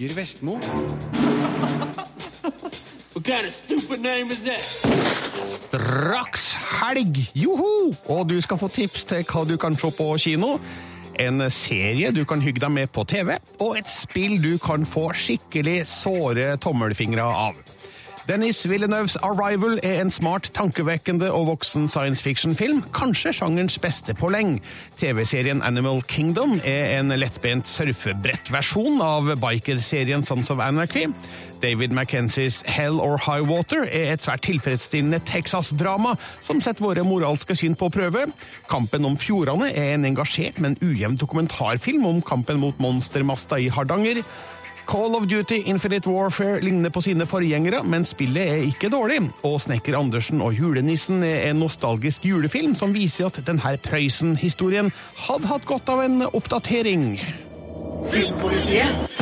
Torger Vestmo. What kind of stupid name is? Straks helg, joho! Og du skal få tips til hva du kan se på kino. En serie du kan hygge deg med på TV, og et spill du kan få skikkelig såre tommelfingre av. Dennis Villeneuves Arrival er en smart, tankevekkende og voksen science fiction-film, kanskje sjangerens beste på lenge. TV-serien Animal Kingdom er en lettbent surfebrettversjon av bikerserien Sons of Anarchy. David McKenzies Hell or High Water er et svært tilfredsstillende Texas-drama som setter våre moralske syn på prøve. Kampen om fjordene er en engasjert, men ujevn dokumentarfilm om kampen mot monstermasta i Hardanger. Call of Duty Infinite Warfare ligner på sine forgjengere, men spillet er ikke dårlig. Og Snekker Andersen og julenissen er en nostalgisk julefilm som viser at denne Prøysen-historien hadde hatt godt av en oppdatering. Filmpolitiet.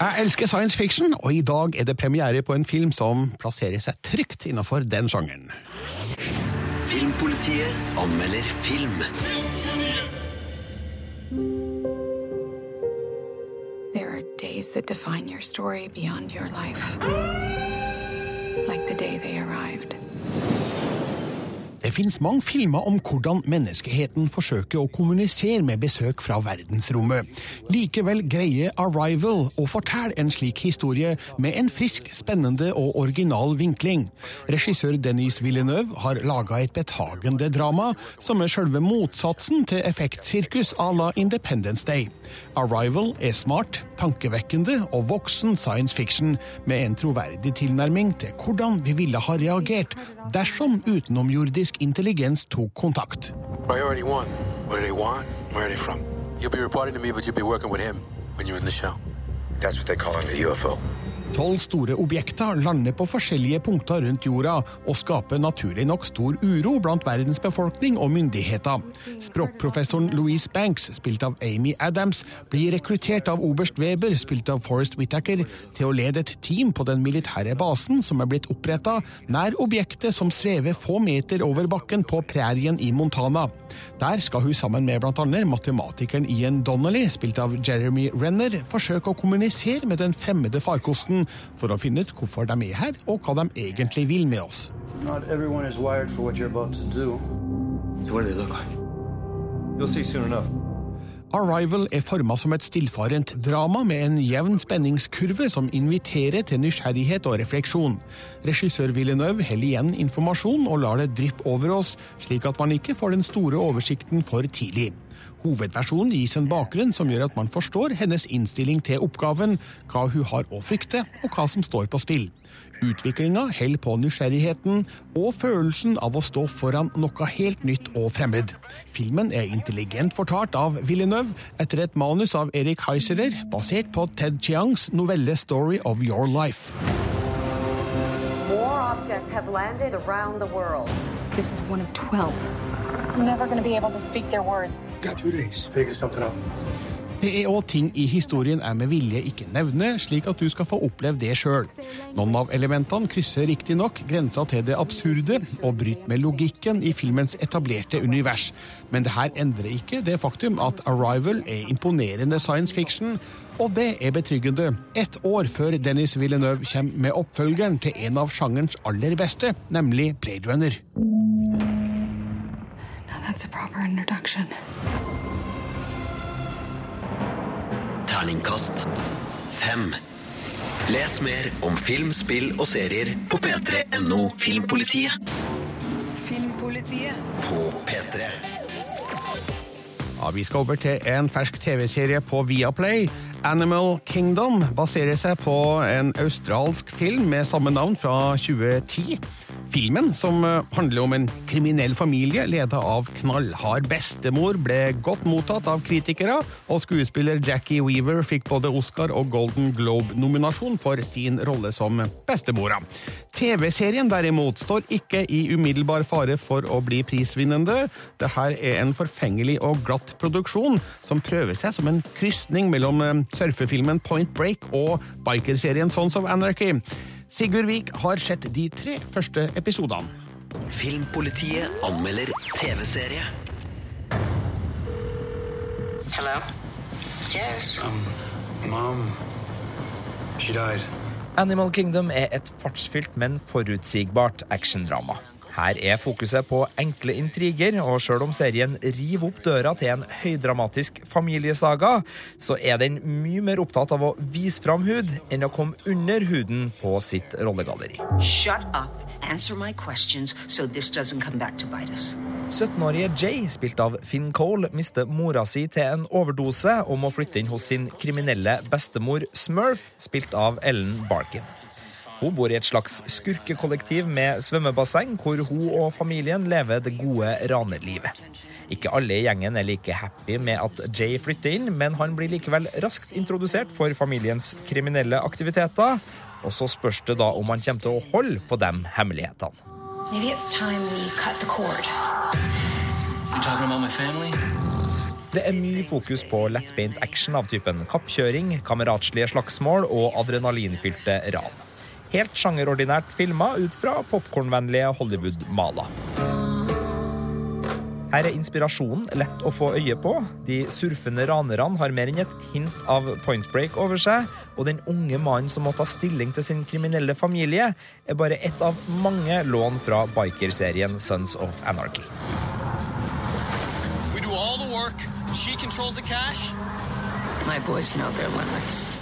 Jeg elsker science fiction, og i dag er det premiere på en film som plasserer seg trygt innenfor den sjangeren. Filmpolitiet anmelder film. That define your story beyond your life. Like the day they arrived. Det finnes mange filmer om hvordan menneskeheten forsøker å kommunisere med besøk fra verdensrommet. Likevel greier Arrival å fortelle en slik historie med en frisk, spennende og original vinkling. Regissør Denis Villeneuve har laga et betagende drama som er selve motsatsen til effektsirkus à la Independence Day. Arrival er smart, tankevekkende og voksen science fiction med en troverdig tilnærming til hvordan vi ville ha reagert dersom utenomjordisk intelligens tok kontakt. Priority one. What do they want? Where are they from? You'll be reporting to me, but you'll be working with him when you're in the show. That's what they call in the UFO. Tolv store objekter lander på forskjellige punkter rundt jorda og skaper naturlig nok stor uro blant verdens befolkning og myndigheter. Språkprofessoren Louise Banks, spilt av Amy Adams, blir rekruttert av oberst Weber, spilt av Forrest Whittaker, til å lede et team på den militære basen som er blitt oppretta nær objektet som svever få meter over bakken på prærien i Montana. Der skal hun sammen med annet matematikeren Ian Donnelly, spilt av Jeremy Renner, forsøke å kommunisere med den fremmede farkosten for å finne ut hvorfor de er her, og hva de egentlig vil med oss. Not everyone is wired for what you're about to do. So what do they look like? You'll see soon enough. Arrival er forma som et stillfarent drama med en jevn spenningskurve som inviterer til nysgjerrighet og refleksjon. Regissør Villeneuve heller igjen informasjon og lar det dryppe over oss, slik at man ikke får den store oversikten for tidlig. Hovedpersonen gis en bakgrunn som gjør at man forstår hennes innstilling til oppgaven, hva hun har å frykte, og hva som står på spill. Utviklinga holder på nysgjerrigheten og følelsen av å stå foran noe helt nytt og fremmed. Filmen er intelligent fortalt av Villeneuve etter et manus av Erik Heiserer, basert på Ted Chiangs novelle Story of Your Life. War objects have landed around the world. This is one of 12. I'm never going to be able to speak their words. Det er òg ting i historien jeg med vilje ikke nevner, slik at du skal få oppleve det sjøl. Noen av elementene krysser riktignok grensa til det absurde og bryter med logikken i filmens etablerte univers. Men det her endrer ikke det faktum at Arrival er imponerende science fiction, og det er betryggende. Ett år før Dennis Villeneuve kommer med oppfølgeren til en av sjangerens aller beste, nemlig Blade Runner. That's a proper introduction. Terningkast fem. Les mer om film, spill og serier på p3.no Filmpolitiet. Filmpolitiet. På P3. Ja, Vi skal over til en fersk TV-serie på Viaplay. Animal Kingdom baserer seg på en australsk film med samme navn fra 2010. Filmen, som eh, handler om en kriminell familie ledet av knallhard bestemor, ble godt mottatt av kritikere, og skuespiller Jackie Weaver fikk både Oscar og Golden Globe-nominasjon for sin rolle som bestemora. TV-serien derimot står ikke i umiddelbar fare for å bli prisvinnende. Dette er en forfengelig og glatt produksjon som prøver seg som en krysning mellom eh, surfefilmen Point Break og bikerserien Sons of Anarchy. Sigurd Vik har sett de tre første episodene. Filmpolitiet anmelder TV-serie. Hello? Yes. Um, Mom, She died. Animal Kingdom er et fartsfylt, men forutsigbart actiondrama. Her er fokuset på enkle intriger, og sjøl om serien river opp døra til en høydramatisk familiesaga, så er den mye mer opptatt av å vise fram hud enn å komme under huden på sitt rollegalleri. Shut up. Answer my questions so this doesn't come back to bite us. 17-årige Jay, spilt av Finn Cole, mister mora si til en overdose og må flytte inn hos sin kriminelle bestemor Smurf, spilt av Ellen Barkin. Hun bor i et slags skurkekollektiv med svømmebasseng, hvor hun og familien lever det gode ranerlivet. Ikke alle i gjengen er like happy med at Jay flytter inn, men han blir likevel raskt introdusert for familiens kriminelle aktiviteter. Og så spørs det da om han kommer til å holde på de hemmelighetene. Maybe it's time we cut the cord. You talking about my family? Det er mye fokus på lettbeint action av typen kappkjøring, kameratslige slagsmål og adrenalinfylte ran. Helt sjangerordinært filma ut fra popkornvennlige Hollywood-maler. Her er inspirasjonen lett å få øye på. De surfende ranerne har mer enn et hint av point break over seg, og den unge mannen som må ta stilling til sin kriminelle familie, er bare ett av mange lån fra bikerserien Sons of Anarchy. We do all the work. She controls.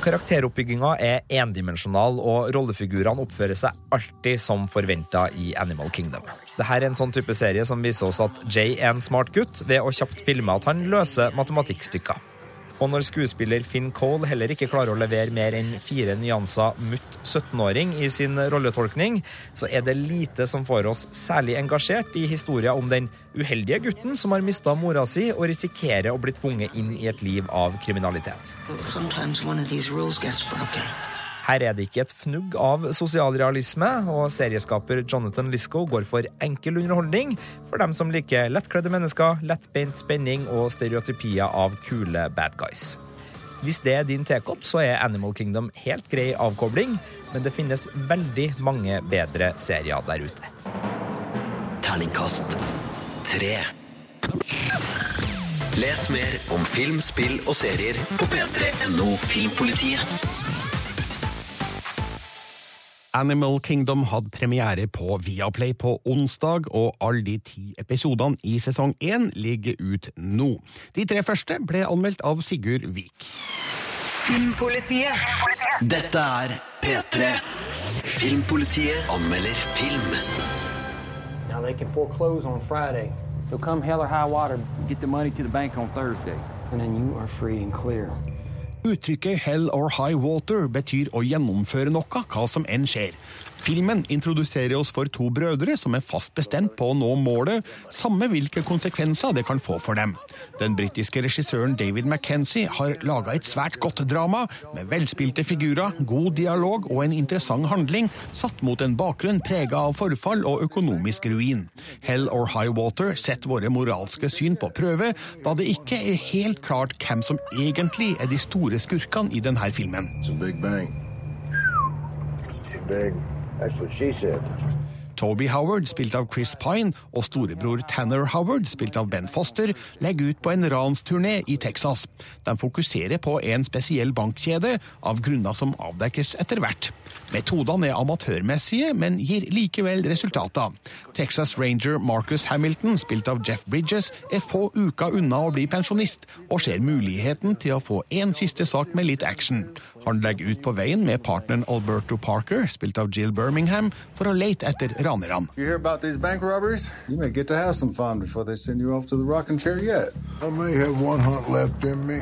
Karakteroppbygginga er endimensjonal, og rollefigurene oppfører seg alltid som forventa i Animal Kingdom. Dette er en sånn type serie som viser oss at Jay er en smart gutt ved å kjapt filme at han løser matematikkstykker. Og når skuespiller Finn Cole heller ikke klarer å levere mer enn fire nyanser mutt 17-åring i sin rolletolkning, så er det lite som får oss særlig engasjert i historien om den uheldige gutten som har mista mora si og risikerer å bli tvunget inn i et liv av kriminalitet. Sometimes. Her er det ikke et fnugg av sosialrealisme, og serieskaper Jonathan Lisco går for enkel underholdning for dem som liker lettkledde mennesker, lettbeint spenning og stereotypier av kule bad guys. Hvis det er din tekopp, så er Animal Kingdom helt grei avkobling, men det finnes veldig mange bedre serier der ute. Terningkast tre. Les mer om film, spill og serier på p3.no Filmpolitiet. Animal Kingdom hadde premiere på Viaplay på onsdag, og alle de ti episodene i sesong én ligger ut nå. De tre første ble anmeldt av Sigurd Vik. Filmpolitiet. Dette er P3. Filmpolitiet anmelder film. Now they can foreclose on Friday. So come hell or high water, get the money to the bank on Thursday. And then you are free and clear. Uttrykket hell or high water betyr å gjennomføre noe, hva som enn skjer. Filmen introduserer oss for to brødre som er fast bestemt på å nå målet, samme hvilke konsekvenser det kan få for dem. Den britiske regissøren David McKenzie har laga et svært godt drama, med velspilte figurer, god dialog og en interessant handling, satt mot en bakgrunn prega av forfall og økonomisk ruin. Hell or High Water setter våre moralske syn på prøve, da det ikke er helt klart hvem som egentlig er de store skurkene i denne filmen. It's a big bang. It's too big. That's what she said. Toby Howard, spilt av Chris Pine, og storebror Tanner Howard, spilt av Ben Foster, legger ut på en ransturné i Texas. De fokuserer på en spesiell bankkjede, av grunner som avdekkes etter hvert. Metodene er amatørmessige, men gir likevel resultater. Texas Ranger Marcus Hamilton, spilt av Jeff Bridges, er få uker unna å bli pensjonist, og ser muligheten til å få en siste sak med litt action. Han legger ut på veien med partneren Alberto Parker, spilt av Jill Birmingham, for å lete etter ranerne. You hear about these bank robberies? You may get to have some fun before they send you off to the rocking chair yet. I may have one hunt left in me.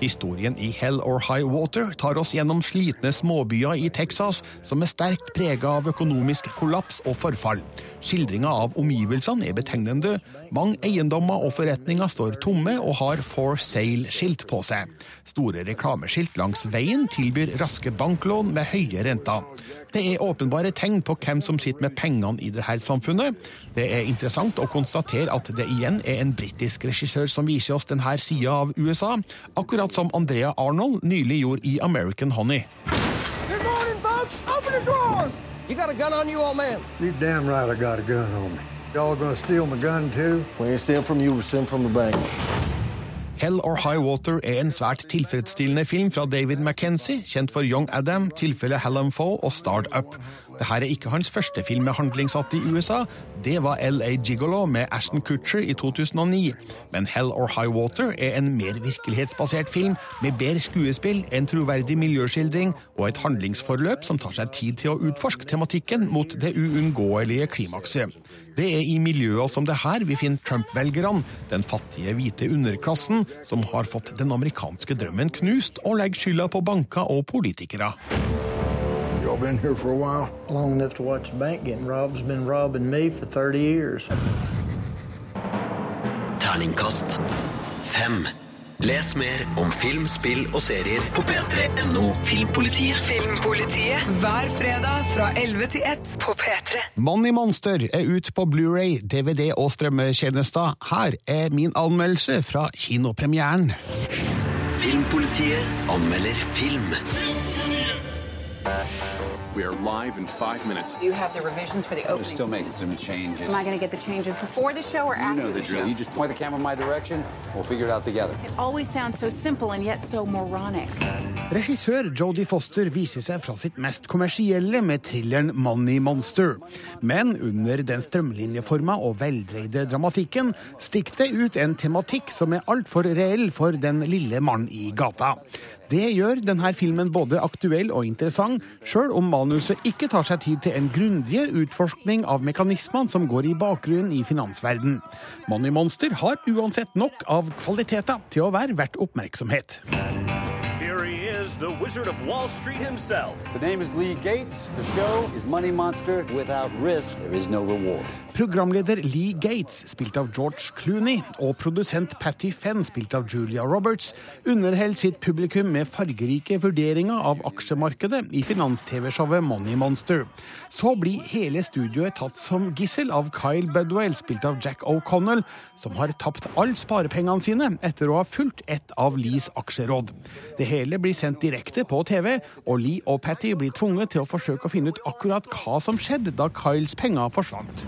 Historien i Hell or High Water tar oss gjennom slitne småbyer i Texas som er sterkt prega av økonomisk kollaps og forfall. Skildringa av omgivelsene er betegnende. Mange eiendommer og forretninger står tomme og har For Sale-skilt på seg. Store reklameskilt langs veien tilbyr raske banklån med høye renter. Det er åpenbare tegn på hvem som sitter med pengene i dette samfunnet. Det er interessant å konstatere at det igjen er en britisk regissør som viser oss denne sida av USA, akkurat som Andrea Arnold nylig gjorde i American Honey. Good morning, folks. Open the drawers. You got a gun on you, old man? You damn right I got a gun on me. Y'all gonna steal my gun too? We ain't stealing from you, we stealing from the bank. Hell or High Water er en svært tilfredsstillende film fra David McKenzie, kjent for Young Adam, tilfellet Hallam Foe og Start Up. Dette er ikke hans første film med handling satt i USA. Det var LA Gigolo med Ashton Kutcher i 2009. Men Hell or High Water er en mer virkelighetsbasert film med bedre skuespill, en troverdig miljøskildring og et handlingsforløp som tar seg tid til å utforske tematikken mot det uunngåelige klimakset. Det er i miljøer som det her vi finner Trump-velgerne, den fattige hvite underklassen som har fått den amerikanske drømmen knust og legger skylda på banker og politikere. Been here for a while? Long enough to watch the bank getting robbed has been robbing me for 30 years. Terningkast fem. Les mer om film, spill og serier på p3.no Filmpolitiet. Filmpolitiet hver fredag fra 11 til 1 på P3. Money Monster er ut på Blu-ray, DVD og strømmetjenester. Her er min anmeldelse fra kinopremieren. Filmpolitiet anmelder film. We are live in five minutes. You have the revisions for the We're opening. still making some changes. Am I going to get the changes before the show or You after know the the drill. show? You just point the camera in my direction. We'll figure it out together. It always sounds so simple and yet so moronic. Regissør Jodie Foster viser seg fra sitt mest kommersielle med thrilleren Money Monster. Men under den strømlinjeforma og veldreide dramatikken stikker det ut en tematikk som er altfor reell for den lille mann i gata. Det gjør denne filmen både aktuell og interessant, sjøl om manuset ikke tar seg tid til en grundigere utforskning av mekanismene som går i bakgrunnen i finansverden. Money Monster har uansett nok av kvaliteter til å være verdt oppmerksomhet. The Wizard of Wall Street himself. The name is Lee Gates. The show is Money Monster. Without risk, there is no reward. Programleder Lee Gates, spilt av George Clooney, og produsent Patty Fenn, spilt av Julia Roberts, underholder sitt publikum med fargerike vurderinger av aksjemarkedet i finans-TV-showet Money Monster. Så blir hele studioet tatt som gissel av Kyle Budwell, spilt av Jack O'Connell, som har tapt alle sparepengene sine etter å ha fulgt ett av Lees aksjeråd. Det hele blir sendt direkte på TV, og Lee og Patty blir tvunget til å forsøke å finne ut akkurat hva som skjedde da Kyles penger forsvant.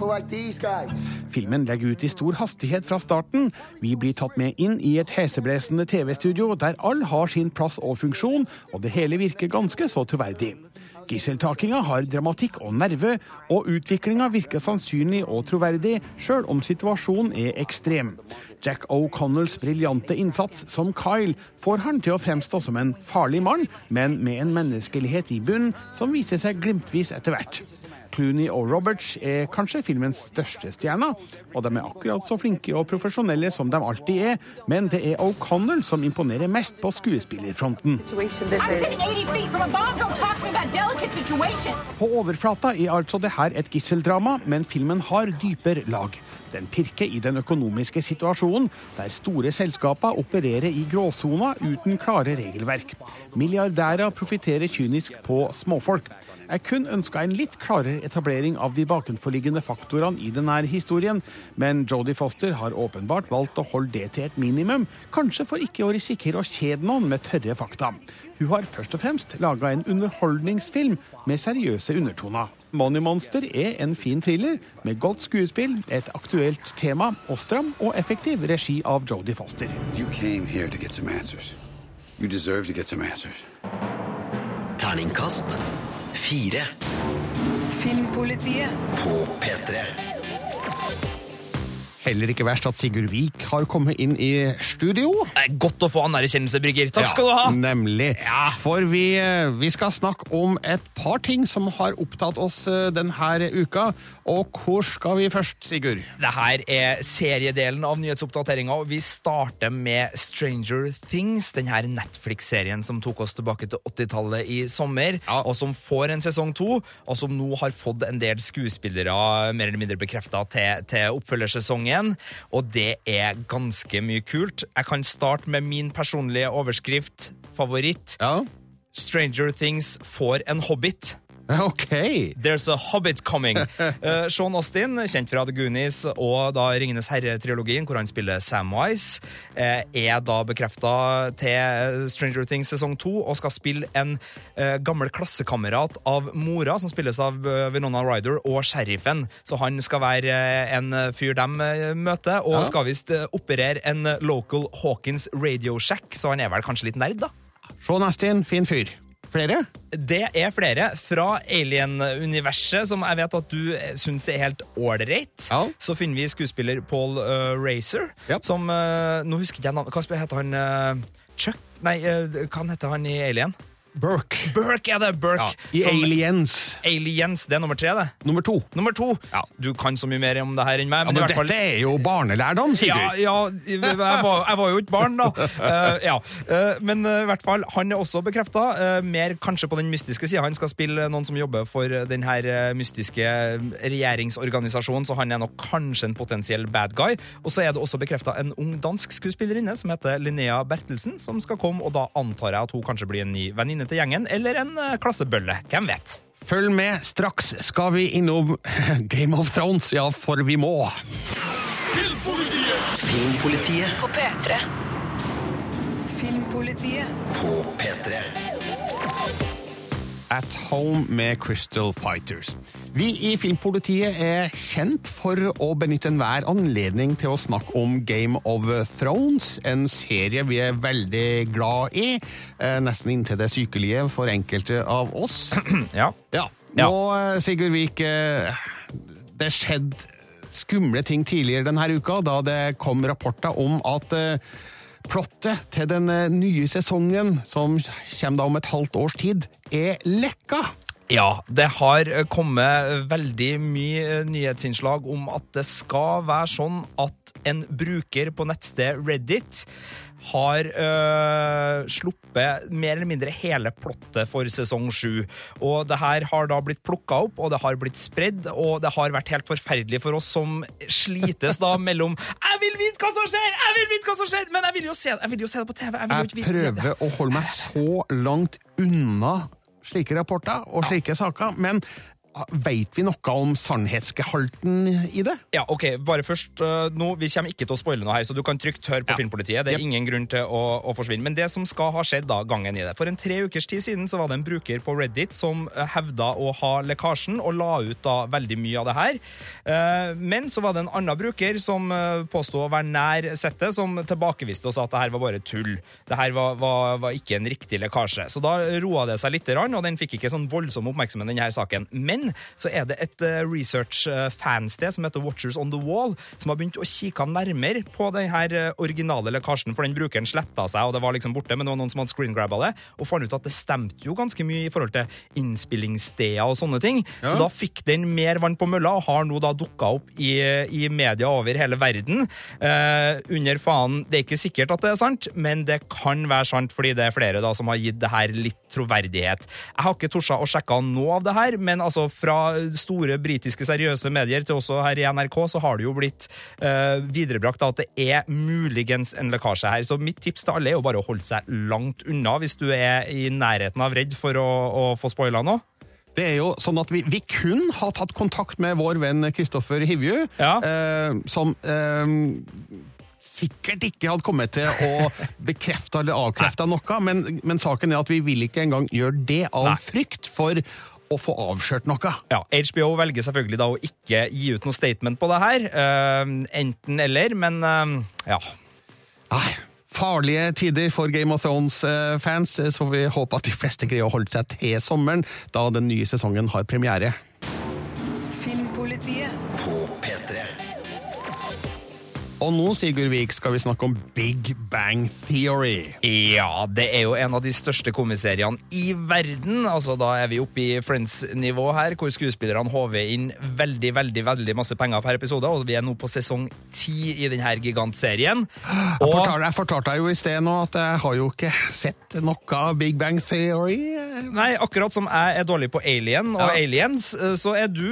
Like. Filmen legger ut i stor hastighet fra starten. Vi blir tatt med inn i et heseblesende TV-studio der all har sin plass og funksjon, og det hele virker ganske så troverdig. Gisseltakinga har dramatikk og nerve, og utviklinga virker sannsynlig og troverdig, sjøl om situasjonen er ekstrem. Jack O'Connells briljante innsats som Kyle får han til å fremstå som en farlig mann, men med en menneskelighet i bunnen som viser seg glimtvis etter hvert. Clooney og Roberts er kanskje filmens største stjerner, og de er akkurat så flinke og profesjonelle som de alltid er, men det er O'Connell som imponerer mest på skuespillerfronten. I'm sitting 80 feet from a bomb. Don't talk to me about delicate situations. På overflata er altså det her et gisseldrama, men filmen har dypere lag. Den pirker i den økonomiske situasjonen, der store selskaper opererer i gråsona uten klare regelverk. Milliardærer profitterer kynisk på småfolk. Jeg kun ønska en litt klarere etablering av de bakenforliggende faktorene i denne historien, men Jodie Foster har åpenbart valgt å holde det til et minimum, kanskje for ikke å risikere å kjede noen med tørre fakta. Hun har først og fremst laga en underholdningsfilm med seriøse undertoner. Money Monster er en fin thriller med godt skuespill, et aktuelt tema og stram og effektiv regi av Jodie Foster. You came here to get some answers. You deserve to get some answers. Terningkast fire Filmpolitiet på P3. Heller ikke verst at Sigurd Vik har kommet inn i studio. Godt å få anerkjennelse, Brygger. Takk skal du ha. Nemlig. For vi, eh, vi skal snakke om et par ting som har opptatt oss eh, denne uka. Og hvor skal vi først, Sigurd? Det her er seriedelen av nyhetsoppdateringa, vi starter med Stranger Things. Denne Netflix-serien som tok oss tilbake til 80-tallet i sommer, og som får en sesong to, og som nå har fått en del skuespillere mer eller mindre bekrefta til, til oppfølgersesongen. Og det er ganske mye kult. Jeg kan starte med min personlige overskrift, favoritt. Stranger Things får en hobbit. Ok. There's a Hobbit coming. Uh, Sean Austin, kjent fra The Goonies og da Ringenes herre-trilogien, hvor han spiller Samwise, uh, er da bekrefta til Stranger Things sesong to og skal spille en uh, gammel klassekamerat av mora, som spilles av Winona Ryder, og sheriffen. Så han skal være en fyr de uh, møter, og Ja. skal visst operere en local Hawkins Radio Shack, så han er vel kanskje litt nerd, da? Sean Astin, fin fyr. Flere? Det er flere fra Alien-universet som jeg vet at du syns er helt ålreit. Så finner vi skuespiller Paul uh, Racer, som uh, Nå husker ikke jeg navnet. Hva heter han? uh, Chuck? Nei, hva heter han i Alien? Burke. Burke er det! Burke. I Som- Aliens. Aliens, Det er nummer tre, det. Nummer to. Nummer to. Du kan så mye mer om det her enn meg. Ja, Men, men i hvert fall dette er jo barnelærdom, ja, Sigurd. ja, jeg var, jeg var jo ikke barn, da. Uh, ja. Eh, men eh, i hvert fall, han er også bekrefta. mer kanskje på den mystiske sida. Han skal spille noen som jobber for den her mystiske regjeringsorganisasjonen, så han er nok kanskje en potensiell bad guy. Og så er det også bekrefta en ung dansk skuespillerinne som heter Linnea Bertelsen, som skal komme, og da antar jeg at hun kanskje blir en ny venninne til gjengen, eller en eh, klassebølle. Hvem vet? Følg med, straks skal vi innom Game of Thrones, ja, for vi må. Filmpolitiet. Filmpolitiet På P3. Filmpolitiet. på P3. At Home med Crystal Fighters. Vi i Filmpolitiet er kjent for å benytte enhver anledning til å snakke om Game of Thrones, en serie vi er veldig glad i, eh, nesten inntil det sykelige for enkelte av oss. Ja. Ja. Nå, eh, Sigurd Vik, eh, det skjedde skumle ting tidligere denne uka, da det kom rapporter om at plottet til den eh, nye sesongen, som kommer om et halvt års tid, er lekka. Ja, det har eh, kommet veldig mye eh, nyhetsinnslag om at det skal være sånn at en bruker på nettstedet Reddit har øh, sluppet mer eller mindre hele plottet for sesong sju. Og det her har da blitt plukka opp, og det har blitt spredd, og det har vært helt forferdelig for oss som slites da mellom Jeg vil vite hva som skjer! Jeg vil vite hva som skjer! Men jeg vil jo se, jeg vil jo se det på TV. Jeg Jeg prøver å holde meg så langt unna slike rapporter og slike saker, men veit vi noe om sannhetsgehalten i det? Ja, ok, bare først uh, nå, Vi kommer ikke til å spoile noe her, så du kan trygt høre på Filmpolitiet. Det er Yep. ingen grunn til å, å forsvinne. Men det som skal ha skjedd da, gangen i det For en tre ukers tid siden så var det en bruker på Reddit som uh, hevda å ha lekkasjen, og la ut da veldig mye av det her. Uh, men så var det en annen bruker som påsto å være nær settet, som tilbakeviste og sa at det her var bare tull. Det her var, var, var ikke en riktig lekkasje. Så da roa det seg litt, og den fikk ikke sånn voldsom oppmerksomhet, denne her saken. Men så er det et eh, research-fansted som heter Watchers on the Wall, som har begynt å kikke nærmere på den her eh, originale lekkasjen, for den brukeren sletta seg, og det var liksom borte, men det var noen som hadde screengrabba det, og fant ut at det stemte jo ganske mye i forhold til innspillingssteder og sånne ting. Ja. Så da fikk den mer vann på mølla, og har nå da dukka opp i, i media over hele verden. eh, under faen Det er ikke sikkert at det er sant, men det kan være sant, fordi det er flere da som har gitt det her litt troverdighet. Jeg har ikke tort å sjekke noe av det her, men altså fra store britiske seriøse medier til også her i NRK, så har det jo blitt uh, viderebrakt at det er muligens en lekkasje her. Så mitt tips til alle er jo bare å holde seg langt unna hvis du er i nærheten av redd for å, å få spoila noe. Det er jo sånn at vi, vi kun har tatt kontakt med vår venn Kristoffer Hivju, eh, som uh, sikkert ikke hadde kommet til å bekrefte eller avkrefte noe, men, men saken er at vi vil ikke engang gjøre det av frykt for å få avslørt noe. Ja, HBO velger selvfølgelig da å ikke gi ut noe statement på det her. Uh, enten eller, men uh, ja. Nei. farlige tider for Game of Thrones-fans, så vi håper at de fleste greier å holde seg til sommeren, da den nye sesongen har premiere. Og nå, Sigurd Vik, skal vi snakke om Big Bang Theory. Ja, det er jo en av de største komiseriene i verden. Altså, Da er vi oppe i Friends-nivå her, hvor skuespillerne håver inn veldig veldig, veldig masse penger per episode. Og vi er nå på sesong ti i denne gigantserien. Jeg fortalte, jeg fortalte deg jo i sted nå at jeg har jo ikke sett noe av Big Bang Theory. Nei, akkurat som jeg er dårlig på Alien og Ja. Aliens, så er du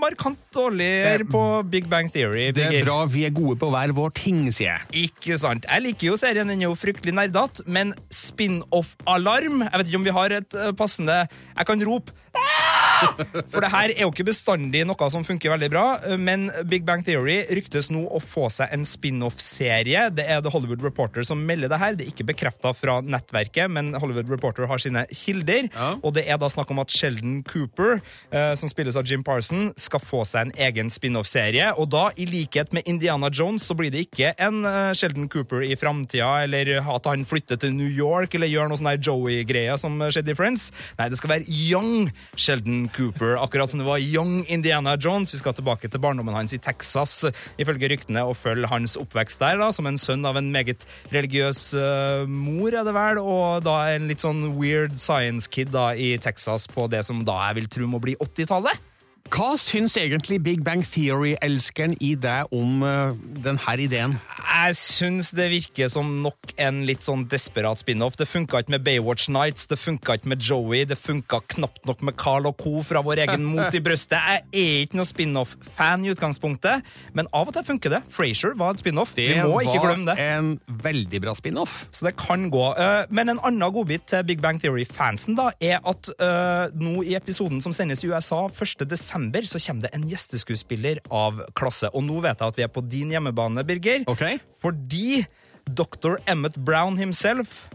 markant dårligere på Big Bang Theory. Det er bra vi er gode på hver vår ting, sier jeg. Ikke sant. Jeg liker jo serien, den er jo fryktelig nerdete, men spin-off-alarm Jeg vet ikke om vi har et eh, passende Jeg kan rope «Ah!» For det her er jo ikke bestandig noe som funker veldig bra, men Big Bang Theory ryktes nå å få seg en spin-off-serie. Det er The Hollywood Reporter som melder det her. Det er ikke bekrefta fra nettverket, men Hollywood Reporter har sine kilder. Og det er da snakk om at Sheldon Cooper, eh, som spilles av Jim Parson, skal få seg en egen spin-off-serie. Og da, i likhet med Indiana Jones, så blir det ikke en eh, Sheldon Cooper i framtida, eller at han flytter til New York, eller gjør noe sånn Joey-greie som skjedde i Friends. Nei, det skal være young Sheldon Cooper, akkurat som det var young Indiana Jones. Vi skal tilbake til barndommen hans i Texas, ifølge ryktene, og følge hans oppvekst der, da, som en sønn av en meget religiøs uh, mor, er det vel, og da en litt sånn weird science kid da i Texas på det som da jeg vil tro må bli 80-tallet. Hva syns egentlig Big Bang Theory-elskeren i deg om uh, denne ideen? Jeg syns det virker som nok en litt sånn desperat spin-off. Det funka ikke med Baywatch Nights, det funka ikke med Joey, det funka knapt nok med Carl og Co. fra vår egen Mot i brøstet. Jeg er ikke noen spin-off-fan i utgangspunktet, men av og til funker det. Frasier var en spin-off. Vi må ikke glemme det. Det var en veldig bra spin-off. Så det kan gå. Uh, men en annen godbit til Big Bang Theory-fansen da, er at uh, nå i episoden som sendes i USA 1. desember så kommer det en gjesteskuespiller av klasse. Og nå vet jeg at vi er på din hjemmebane, Birger. Okay. Fordi dr. Emmet Brown himself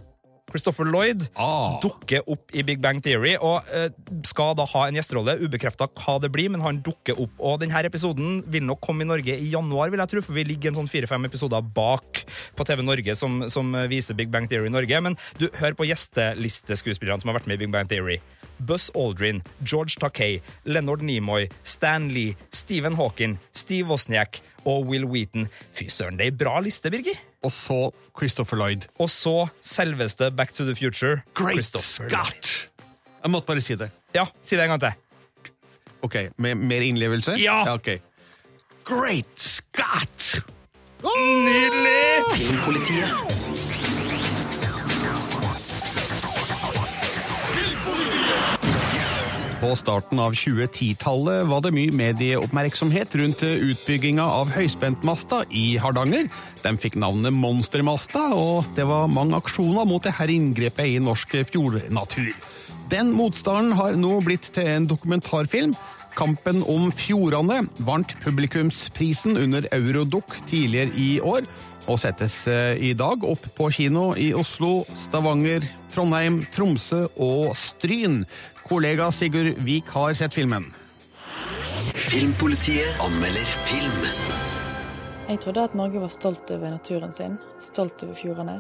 Christopher Lloyd ah. dukker opp i Big Bang Theory og uh, skal da ha en gjesterolle. Ubekrefta hva det blir, men han dukker opp. Og denne episoden vil nok komme i Norge i januar, vil jeg tro, for vi ligger en sånn fire-fem episoder bak på TV Norge som, som, viser Big Bang Theory i Norge. Men du, hør på gjestelisteskuespillerne som har vært med i Big Bang Theory. Buzz Aldrin, George Takei, Leonard Nimoy, Stan Lee, Stephen Hawking, Steve Wozniak og Will Wheaton. Fy søren, det er ei bra liste, Birger. Og så Christopher Lloyd. Og så selveste Back to the Future. Great Scott! Jeg måtte bare si det. Ja, si det en gang til. Ok, Med mer innlevelse? Ja! ja okay. Great Scott! Oh! Nydelig! Filmpolitiet. På starten av 2010-tallet var det mye medieoppmerksomhet rundt utbygginga av høyspentmasta i Hardanger. Den fikk navnet Monstermasta, og det var mange aksjoner mot dette inngrepet i norsk fjordnatur. Den motstanden har nå blitt til en dokumentarfilm. Kampen om fjordene vant publikumsprisen under Eurodoc tidligere i år, og settes i dag opp på kino i Oslo, Stavanger, Trondheim, Tromsø og Stryn. Kollega Sigurd Vik har sett filmen. Filmpolitiet anmelder film. Jeg trodde at Norge var stolt over naturen sin, stolt over fjordene.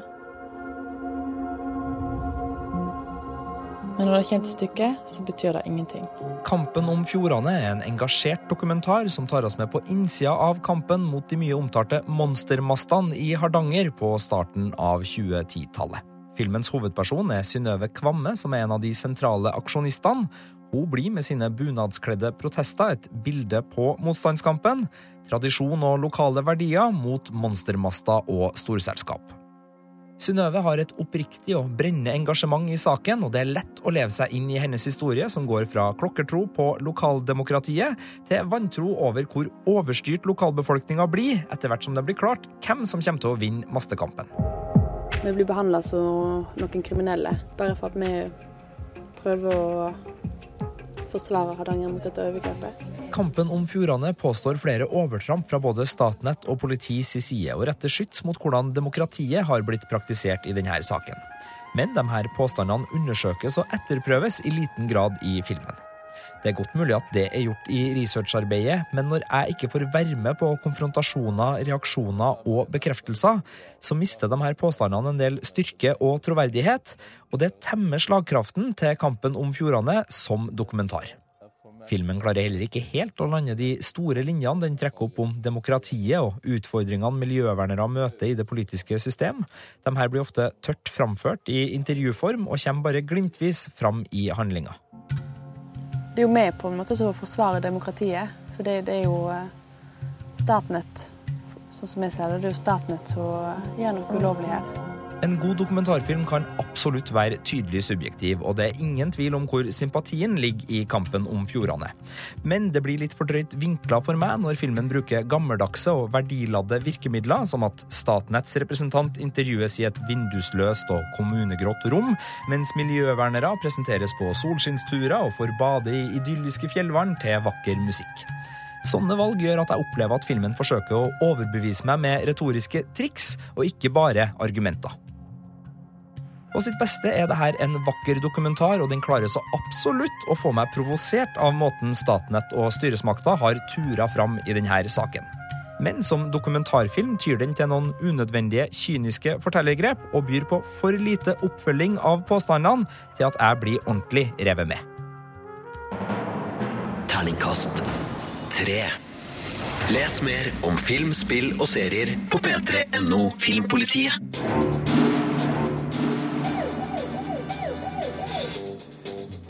Men når det kommer til stykket, så betyr det ingenting. Kampen om fjordene er en engasjert dokumentar som tar oss med på innsida av kampen mot de mye omtalte monstermastene i Hardanger på starten av 2010-tallet. Filmens hovedperson er Synnøve Kvamme, som er en av de sentrale aksjonistene. Hun blir med sine bunadskledde protester et bilde på motstandskampen, tradisjon og lokale verdier mot monstermaster og storselskap. Synnøve har et oppriktig og brennende engasjement i saken, og det er lett å leve seg inn i hennes historie, som går fra klokkertro på lokaldemokratiet til vantro over hvor overstyrt lokalbefolkninga blir, etter hvert som det blir klart hvem som kommer til å vinne mastekampen. Vi blir behandla som noen kriminelle, bare for at vi prøver å forsvare Hardanger mot dette overgrepet. Kampen om fjordene påstår flere overtramp fra både Statnett og politis side, og retter skyts mot hvordan demokratiet har blitt praktisert i denne saken. Men de her påstandene undersøkes og etterprøves i liten grad i filmen. Det er godt mulig at det er gjort i researcharbeidet, men når jeg ikke får være med på konfrontasjoner, reaksjoner og bekreftelser, så mister de her påstandene en del styrke og troverdighet, og det temmer slagkraften til kampen om fjordene som dokumentar. Filmen klarer heller ikke helt å lande de store linjene den trekker opp om demokratiet og utfordringene miljøvernere møter i det politiske system. De her blir ofte tørt framført i intervjuform og kommer bare glimtvis fram i handlinga. Det er jo med på en måte å forsvare demokratiet. For det, det er jo Statnett, sånn som jeg ser det, det er jo Statnett som gjør noe ulovlig her. En god dokumentarfilm kan absolutt være tydelig subjektiv, og det er ingen tvil om hvor sympatien ligger i kampen om fjordene. Men det blir litt for drøyt vinkla for meg når filmen bruker gammeldagse og verdiladde virkemidler, som at Statnetts representant intervjues i et vindusløst og kommunegrått rom, mens miljøvernere presenteres på solskinnsturer og får bade i idylliske fjellvann til vakker musikk. Sånne valg gjør at jeg opplever at filmen forsøker å overbevise meg med retoriske triks, og ikke bare argumenter. På sitt beste er dette en vakker dokumentar, og den klarer så absolutt å få meg provosert av måten Statnett og styresmakta har tura fram i denne saken. Men som dokumentarfilm tyr den til noen unødvendige, kyniske fortellergrep og byr på for lite oppfølging av påstandene til at jeg blir ordentlig revet med. Terningkast 3. Les mer om film, spill og serier på p3.no Filmpolitiet.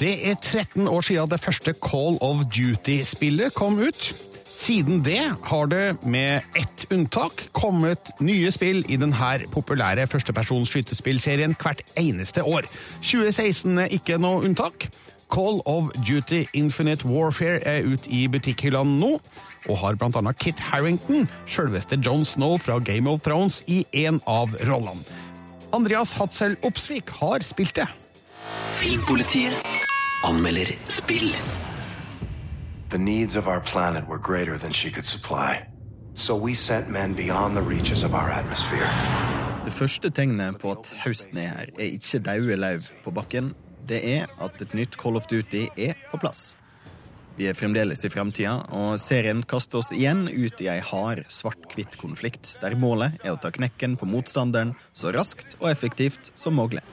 Det er 13 år siden det første Call of Duty-spillet kom ut. Siden det har det, med ett unntak, kommet nye spill i denne populære førstepersons skytespillserien hvert eneste år. 2016 er ikke noe unntak. Call of Duty Infinite Warfare er ute i butikkhyllene nå, og har annet Kit Harrington, selveste John Snow fra Game of Thrones, i en av rollene. Andreas Hatzel Opsvik har spilt det. Filmpolitiet anmelder spill. The needs of our planet were greater than she could supply. So we sent men beyond the reaches of our atmosphere. Det første tegnet på at høsten er her, er ikke daue lauv på bakken. Det er at et nytt Call of Duty er på plass. Vi er fremdeles i framtida, og serien kaster oss igjen ut i ei hard svart-hvitt-konflikt, der målet er å ta knekken på motstanderen så raskt og effektivt som mulig.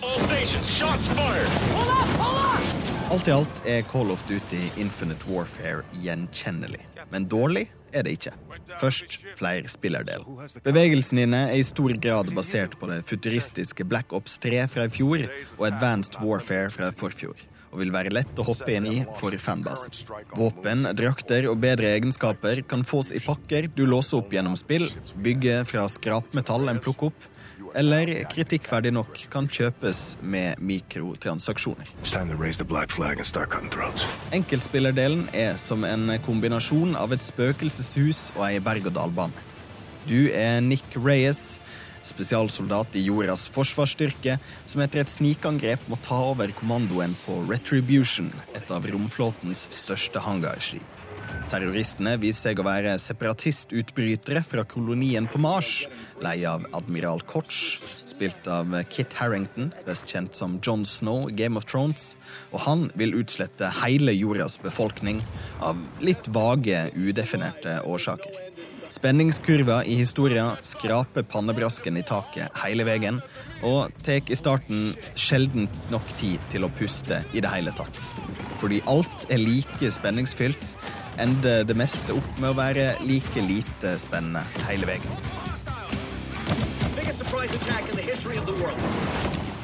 Alt i alt er Call of Duty Infinite Warfare gjenkjennelig, men dårlig er det ikke. Først flere spillerdel. Bevegelsene dine er i stor grad basert på det futuristiske Black Ops 3 fra i fjor og Advanced Warfare fra forfjor, og vil være lett å hoppe inn i for fanbasen. Våpen, drakter og bedre egenskaper kan fås i pakker du låser opp gjennom spill, bygge fra skrapmetall en plukker opp, eller kritikkverdig nok kan kjøpes med mikrotransaksjoner. Enkeltspillerdelen er som en kombinasjon av et spøkelseshus og ei berg-og-dal-bane. Du er Nick Reyes, spesialsoldat i jordas forsvarsstyrke, som etter et snikangrep må ta over kommandoen på Retribution, et av romflåtens største hangarskip. Terroristene viser seg å være separatistutbrytere fra kolonien på Mars, leie av admiral Koch, spilt av Kit Harrington, best kjent som John Snow Game of Thrones, og han vil utslette hele jordas befolkning av litt vage, udefinerte årsaker. Spenningskurva i historia skraper pannebrasken i taket hele veien, og tar i starten sjelden nok tid til å puste i det hele tatt. Fordi alt er like spenningsfylt, ender det meste opp med å være like lite spennende hele veien.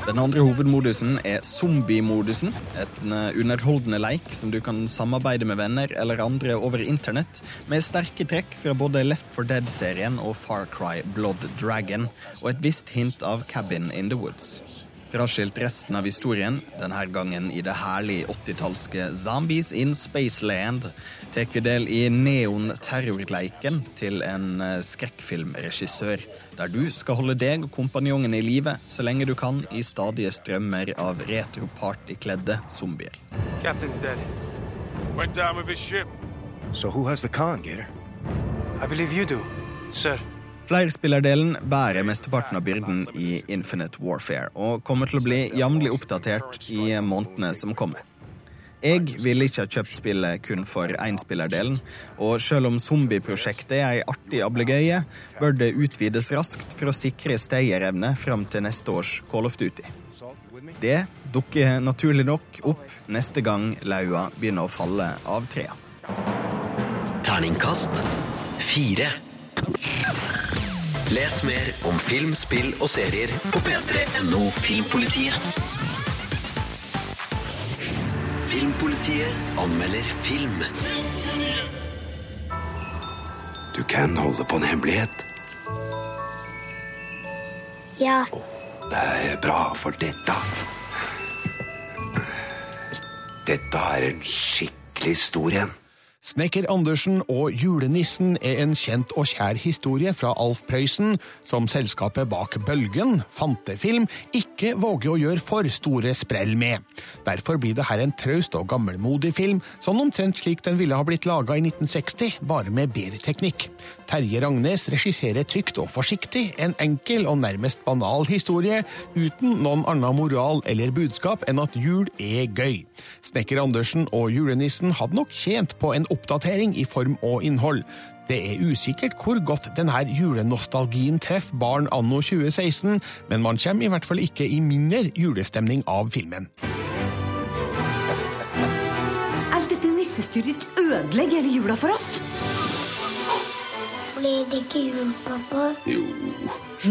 Den andre hovedmodusen er zombie-modusen. En eh, underholdende leik som du kan samarbeide med venner eller andre over internett, med sterke trekk fra både Left for Dead-serien og Far Cry Blood Dragon, og et visst hint av Cabin in the Woods. Fraskilt resten av historien, denne gangen i det herlige 80-tallske Zombies in Spaceland, tar vi del i neon-terrorleiken til en eh, skrekkfilmregissør, der du skal holde deg og kompanjongen i live så lenge du kan i stadige strømmer av retropartykledde zombier. Captain's dead. Went down with his ship. So who has the con, Gator? I believe you do, sir. Flerspillerdelen bærer mesteparten av byrden i Infinite Warfare, og kommer til å bli jevnlig oppdatert i månedene som kommer. Jeg ville ikke ha kjøpt spillet kun for énspillerdelen, og selv om zombieprosjektet er ei artig ablegøye, bør det utvides raskt for å sikre stayerevne fram til neste års Call of Duty. Det dukker naturlig nok opp neste gang laua begynner å falle av trea. Terningkast 4. Les mer om film, spill og serier på p3.no Filmpolitiet. Filmpolitiet anmelder film. Du kan holde på en hemmelighet. Ja. Det er bra, for dette Dette er en skikkelig stor en. Snekker Andersen og julenissen er en kjent og kjær historie fra Alf Prøysen, som selskapet bak Bølgen, Fantefilm, ikke våger å gjøre for store sprell med. Derfor blir det her en traust og gammelmodig film, sånn omtrent slik den ville ha blitt laga i 1960, bare med bedre teknikk. Terje Ragnes regisserer trygt og forsiktig en enkel og nærmest banal historie, uten noen annen moral eller budskap enn at jul er gøy. Snekker Andersen og julenissen hadde nok tjent på en oppdatering i form og innhold. Det er usikkert hvor godt denne julenostalgien treffer barn anno 2016, men man kommer i hvert fall ikke i mindre julestemning av filmen. Alt dette nissestyret ødelegger hele jula for oss. Blir det ikke jul, pappa? Jo.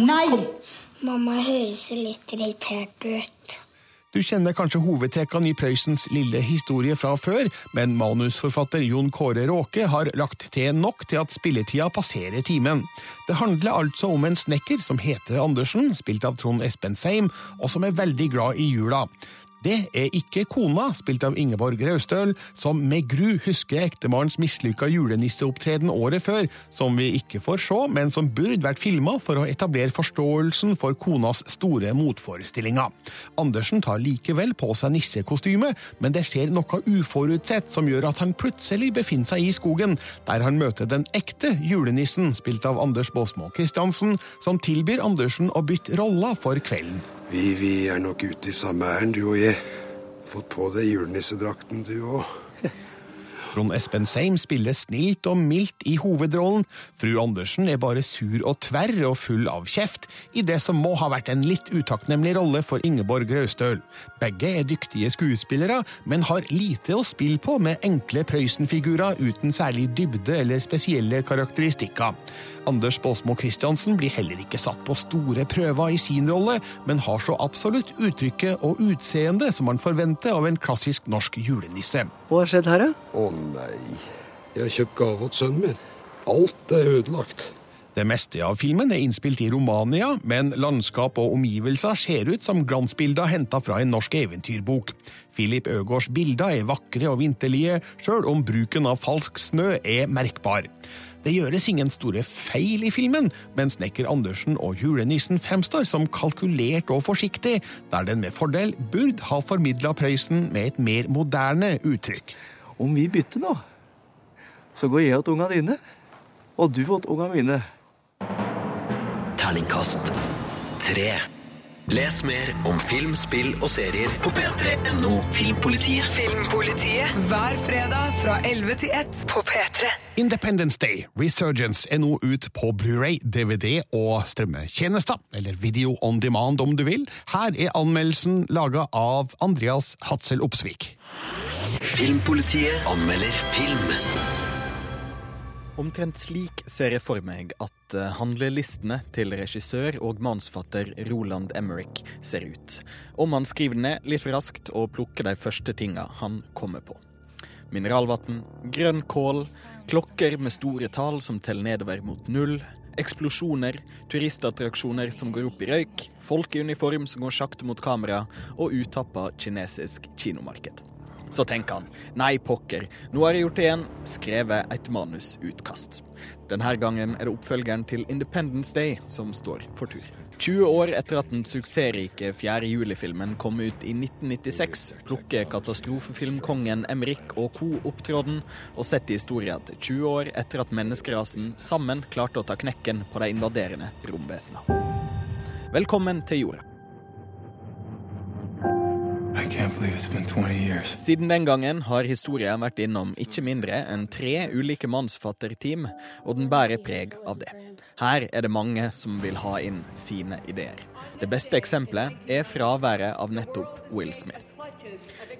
Nei! Mamma høres jo litt irritert ut. Du kjenner kanskje hovedtrekkene i Prøysens lille historie fra før, men manusforfatter Jon Kåre Råke har lagt til nok til at spilletida passerer timen. Det handler altså om en snekker som heter Andersen, spilt av Trond Espen Seim, og som er veldig glad i jula. Det er ikke kona, spilt av Ingeborg Raustøl, som med gru husker ektemannens mislykka julenisseopptreden året før, som vi ikke får se, men som burde vært filma for å etablere forståelsen for konas store motforestillinger. Andersen tar likevel på seg nissekostyme, men det skjer noe uforutsett som gjør at han plutselig befinner seg i skogen, der han møter den ekte julenissen, spilt av Anders Baasmo Christiansen, som tilbyr Andersen å bytte roller for kvelden. Vi, vi er nok ute i samme ærend, du og jeg. Fått på deg julenissedrakten, du òg. Trond Espen Seim spiller snilt og mildt i hovedrollen. Fru Andersen er bare sur og tverr og full av kjeft, i det som må ha vært en litt utakknemlig rolle for Ingeborg Raustøl. Begge er dyktige skuespillere, men har lite å spille på med enkle Prøysen-figurer uten særlig dybde eller spesielle karakteristikker. Anders Baasmo Christiansen blir heller ikke satt på store prøver i sin rolle, men har så absolutt uttrykket og utseendet som man forventer av en klassisk norsk julenisse. Hva har skjedd her, da? Å nei. Jeg har kjøpt gave til sønnen min. Alt er ødelagt. Det meste av filmen er innspilt i Romania, men landskap og omgivelser ser ut som glansbilder henta fra en norsk eventyrbok. Philip Øgårds bilder er vakre og vinterlige, sjøl om bruken av falsk snø er merkbar. Det gjøres ingen store feil i filmen, men Snekker Andersen og julenissen fremstår som kalkulert og forsiktig, der den med fordel burde ha formidla Prøysen med et mer moderne uttrykk. Om vi bytter nå, så går jeg til unga dine, og du til unga mine. Terningkast tre. Les mer om film, spill og serier på p3.no Filmpolitiet. Filmpolitiet hver fredag fra 11 til 1 på P3. Independence Day Resurgence er nå ut på Blu-ray, DVD og strømmetjenester, eller video on demand om du vil. Her er anmeldelsen laga av Andreas Hatzel Opsvik. Filmpolitiet anmelder film. Omtrent slik ser jeg for meg at eh, handlelistene til regissør og manusforfatter Roland Emmerich ser ut. Om han skriver ned litt for raskt og plukker de første tinga han kommer på. Mineralvann, grønn kål, klokker med store tall som teller nedover mot null, eksplosjoner, turistattraksjoner som går opp i røyk, folk i uniform som går sakte mot kamera, og utappa kinesisk kinomarked. Så tenker han nei, pokker, nå har jeg gjort det igjen, skrevet et manusutkast. Denne gangen er det oppfølgeren til Independence Day som står for tur. 20 år etter at den suksessrike 4. juli-filmen kom ut i 1996, plukker katastrofefilmkongen Emrik og co. opp tråden og setter historien til 20 år etter at menneskerasen sammen klarte å ta knekken på de invaderende romvesenene. Velkommen til jorda. Siden den gangen har historien vært innom ikke mindre enn tre ulike mannsfatterteam, og den bærer preg av det. Her er det mange som vil ha inn sine ideer. Det beste eksempelet er fraværet av nettopp Will Smith.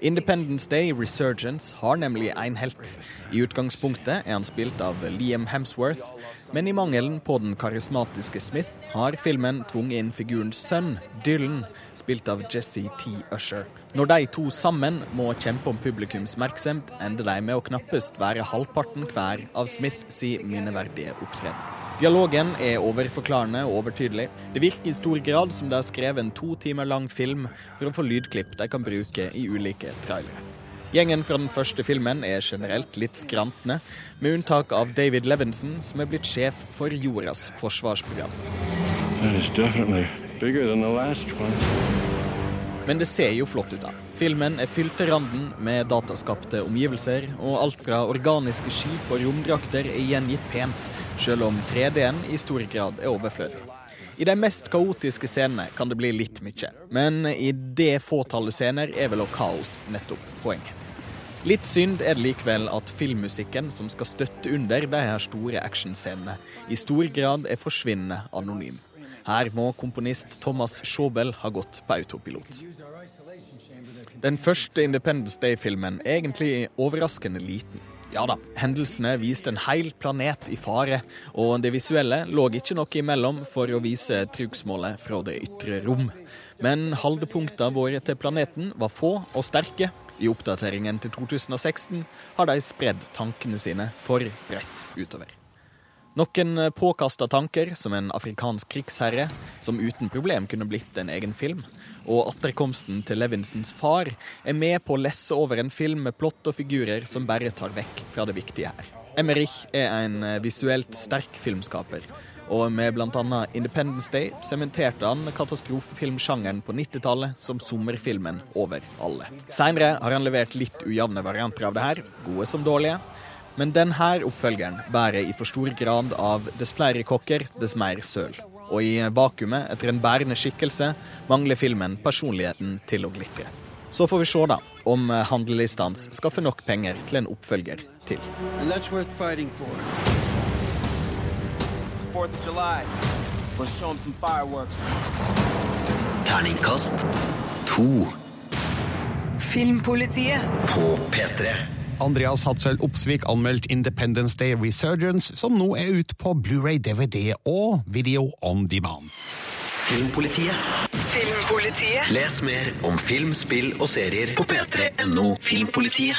Independence Day Resurgence har nemlig en helt. I utgangspunktet er han spilt av Liam Hemsworth, men i mangelen på den karismatiske Smith har filmen tvunget inn figurens sønn, Dylan, spilt av Jesse T. Usher. Når de to sammen må kjempe om publikums oppmerksomhet, ender de med å knappest være halvparten hver av Smith si minneverdige opptreden. Dialogen er overforklarende og overtydelig. Det virker i stor grad som det har skrevet en to timer lang film for å få lydklipp de kan bruke i ulike trailere. Gjengen fra den første filmen er generelt litt skrantende, med unntak av David Levinson, som er blitt sjef for jordas forsvarsprogram. Men det ser jo flott ut, da. Filmen er fylt til randen med dataskapte omgivelser, og alt fra organiske skip og romdrakter er gjengitt pent, selv om 3D-en i stor grad er overflødig. I de mest kaotiske scenene kan det bli litt mye, men i det fåtallet scener er vel også kaos nettopp poenget. Litt synd er det likevel at filmmusikken som skal støtte under de her store actionscenene, i stor grad er forsvinnende anonym. Her må komponist Thomas Schobel ha gått på autopilot. Den første Independence Day-filmen er egentlig overraskende liten. Ja da, hendelsene viste en hel planet i fare, og det visuelle lå ikke noe imellom for å vise trugsmålet fra det ytre rom. Men holdepunktene våre til planeten var få og sterke. I oppdateringen til 2016 har de spredd tankene sine for bredt utover. Noen påkasta tanker, som en afrikansk krigsherre, som uten problem kunne blitt en egen film. Og atterkomsten til Levinsons far er med på å lesse over en film med plott og figurer som bare tar vekk fra det viktige her. Emmerich er en visuelt sterk filmskaper, og med bl.a. Independence Day sementerte han katastrofefilmsjangeren på 90-tallet som sommerfilmen over alle. Seinere har han levert litt ujevne varianter av det her, gode som dårlige. Men denne oppfølgeren bærer i for stor grad av dess flere kokker, dess mer søl. Og i vakuumet etter en bærende skikkelse mangler filmen personligheten til å glitre. Så får vi se da om handlelistene skaffer nok penger til en oppfølger til. And that's worth fighting for. It's the 4th of July, so let's show them some fireworks. Terningkast 2. Filmpolitiet På P3. Andreas Hatzel Opsvik anmeldt Independence Day Resurgence, som nå er ute på Blu-ray, DVD og Video on Demand. Filmpolitiet. Filmpolitiet Les mer om film, spill og serier på p3.no Filmpolitiet.